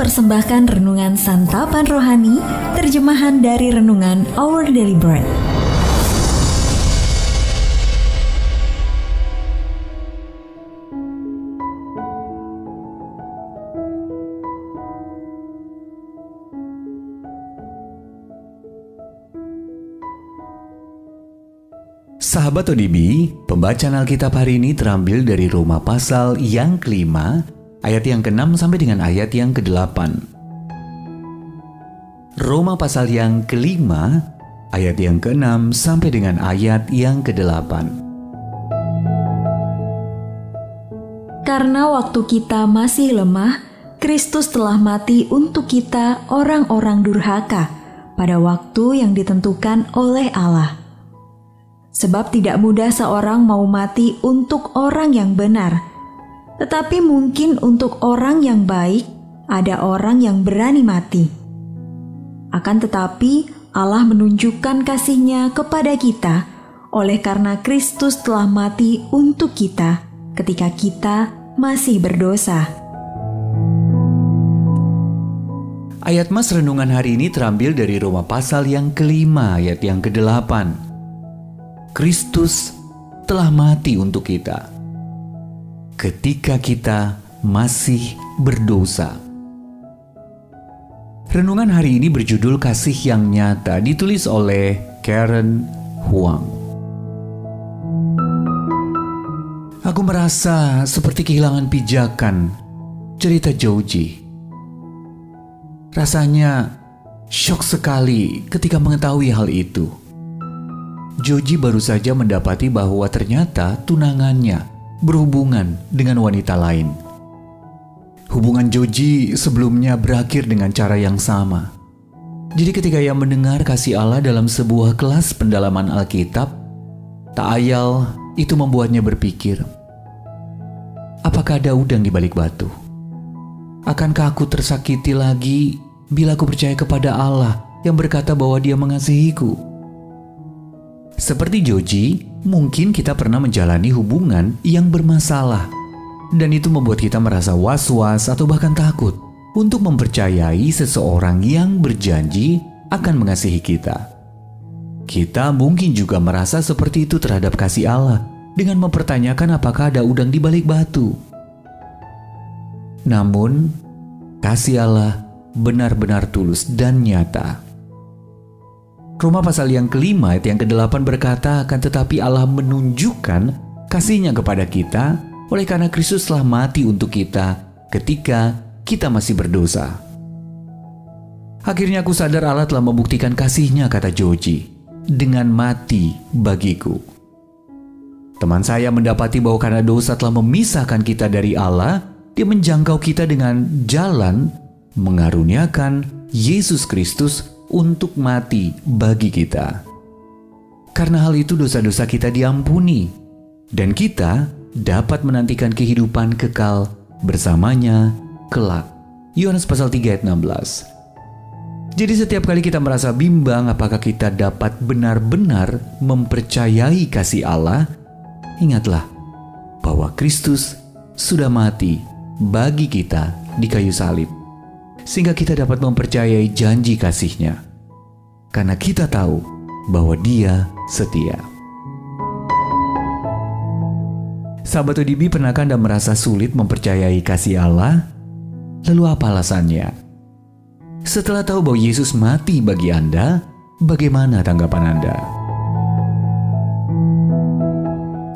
mempersembahkan renungan santapan rohani, terjemahan dari renungan Our Daily Bread. Sahabat ODB, pembacaan Alkitab hari ini terambil dari Roma pasal yang kelima, ayat yang ke-6 sampai dengan ayat yang ke-8. Roma pasal yang kelima, ayat yang ke-6 sampai dengan ayat yang ke-8. Karena waktu kita masih lemah, Kristus telah mati untuk kita orang-orang durhaka pada waktu yang ditentukan oleh Allah. Sebab tidak mudah seorang mau mati untuk orang yang benar, tetapi mungkin untuk orang yang baik ada orang yang berani mati. Akan tetapi Allah menunjukkan kasihnya kepada kita oleh karena Kristus telah mati untuk kita ketika kita masih berdosa. Ayat Mas Renungan hari ini terambil dari Roma pasal yang kelima ayat yang ke-8. Kristus telah mati untuk kita ketika kita masih berdosa. Renungan hari ini berjudul Kasih yang Nyata ditulis oleh Karen Huang. Aku merasa seperti kehilangan pijakan cerita Joji. Rasanya shock sekali ketika mengetahui hal itu. Joji baru saja mendapati bahwa ternyata tunangannya berhubungan dengan wanita lain. Hubungan Joji sebelumnya berakhir dengan cara yang sama. Jadi ketika ia mendengar kasih Allah dalam sebuah kelas pendalaman Alkitab, tak ayal itu membuatnya berpikir, apakah ada udang di balik batu? Akankah aku tersakiti lagi bila aku percaya kepada Allah yang berkata bahwa dia mengasihiku? Seperti Joji, mungkin kita pernah menjalani hubungan yang bermasalah, dan itu membuat kita merasa was-was atau bahkan takut untuk mempercayai seseorang yang berjanji akan mengasihi kita. Kita mungkin juga merasa seperti itu terhadap kasih Allah dengan mempertanyakan apakah ada udang di balik batu. Namun, kasih Allah benar-benar tulus dan nyata. Roma pasal yang kelima ayat yang kedelapan berkata akan tetapi Allah menunjukkan kasihnya kepada kita oleh karena Kristus telah mati untuk kita ketika kita masih berdosa. Akhirnya aku sadar Allah telah membuktikan kasihnya kata Joji dengan mati bagiku. Teman saya mendapati bahwa karena dosa telah memisahkan kita dari Allah, dia menjangkau kita dengan jalan mengaruniakan Yesus Kristus untuk mati bagi kita. Karena hal itu dosa-dosa kita diampuni dan kita dapat menantikan kehidupan kekal bersamanya kelak. Yohanes pasal 3 ayat 16. Jadi setiap kali kita merasa bimbang apakah kita dapat benar-benar mempercayai kasih Allah, ingatlah bahwa Kristus sudah mati bagi kita di kayu salib sehingga kita dapat mempercayai janji kasihnya. Karena kita tahu bahwa dia setia. Sahabat ODB pernahkah Anda merasa sulit mempercayai kasih Allah? Lalu apa alasannya? Setelah tahu bahwa Yesus mati bagi Anda, bagaimana tanggapan Anda?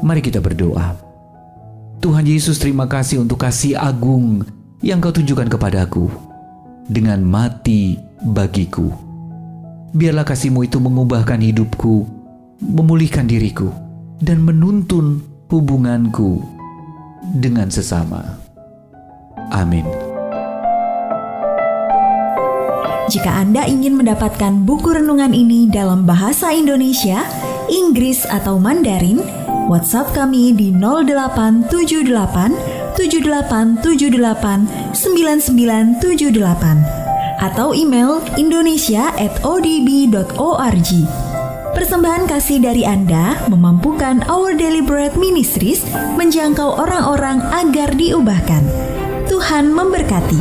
Mari kita berdoa. Tuhan Yesus terima kasih untuk kasih agung yang kau tunjukkan kepadaku dengan mati bagiku. Biarlah kasihmu itu mengubahkan hidupku, memulihkan diriku, dan menuntun hubunganku dengan sesama. Amin. Jika Anda ingin mendapatkan buku renungan ini dalam bahasa Indonesia, Inggris, atau Mandarin, WhatsApp kami di 0878 7878 9978 atau email indonesia@odb.org. Persembahan kasih dari Anda memampukan Our Bread Ministries menjangkau orang-orang agar diubahkan. Tuhan memberkati.